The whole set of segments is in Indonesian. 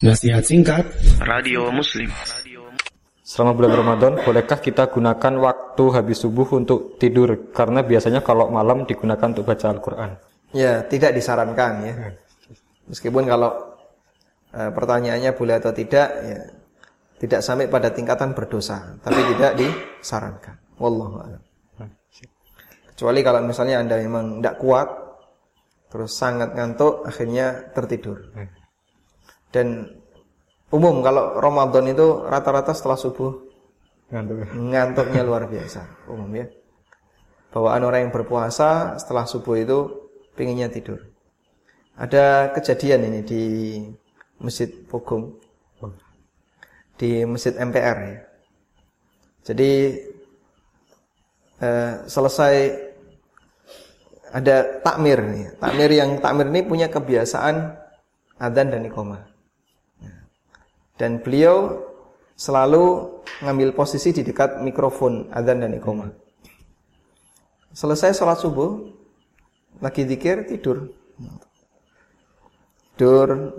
Nasihat singkat Radio Muslim. Selama bulan Ramadan, bolehkah kita gunakan waktu habis subuh untuk tidur? Karena biasanya kalau malam digunakan untuk baca Al-Quran. Ya, tidak disarankan ya. Meskipun kalau e, pertanyaannya boleh atau tidak, ya tidak sampai pada tingkatan berdosa, tapi tidak disarankan. Wallahu a'lam. Kecuali kalau misalnya Anda memang tidak kuat, terus sangat ngantuk, akhirnya tertidur. Dan umum kalau Ramadan itu rata-rata setelah subuh Ngantuk. ngantuknya luar biasa, umum ya. Bawaan orang yang berpuasa setelah subuh itu pinginnya tidur. Ada kejadian ini di Masjid Pogong, di Masjid MPR ya. Jadi eh, selesai ada takmir nih. Takmir yang takmir ini punya kebiasaan adzan dan iqamah. Dan beliau selalu ngambil posisi di dekat mikrofon adzan dan iqamah. Selesai sholat subuh, lagi zikir tidur. Tidur.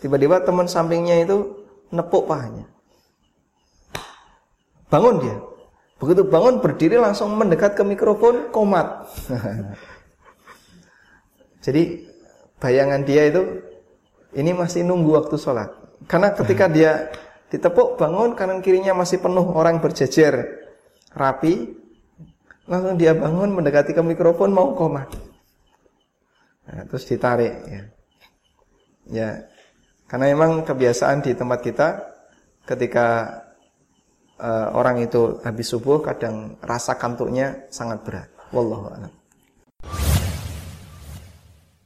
Tiba-tiba teman sampingnya itu nepuk pahanya. Bangun dia. Begitu bangun berdiri langsung mendekat ke mikrofon komat. Jadi bayangan dia itu ini masih nunggu waktu sholat. Karena ketika dia ditepuk bangun kanan kirinya masih penuh orang berjejer rapi, langsung dia bangun mendekati ke mikrofon mau komat. Nah, terus ditarik ya. Ya, karena memang kebiasaan di tempat kita ketika uh, orang itu habis subuh kadang rasa kantuknya sangat berat. Wallahu a'lam.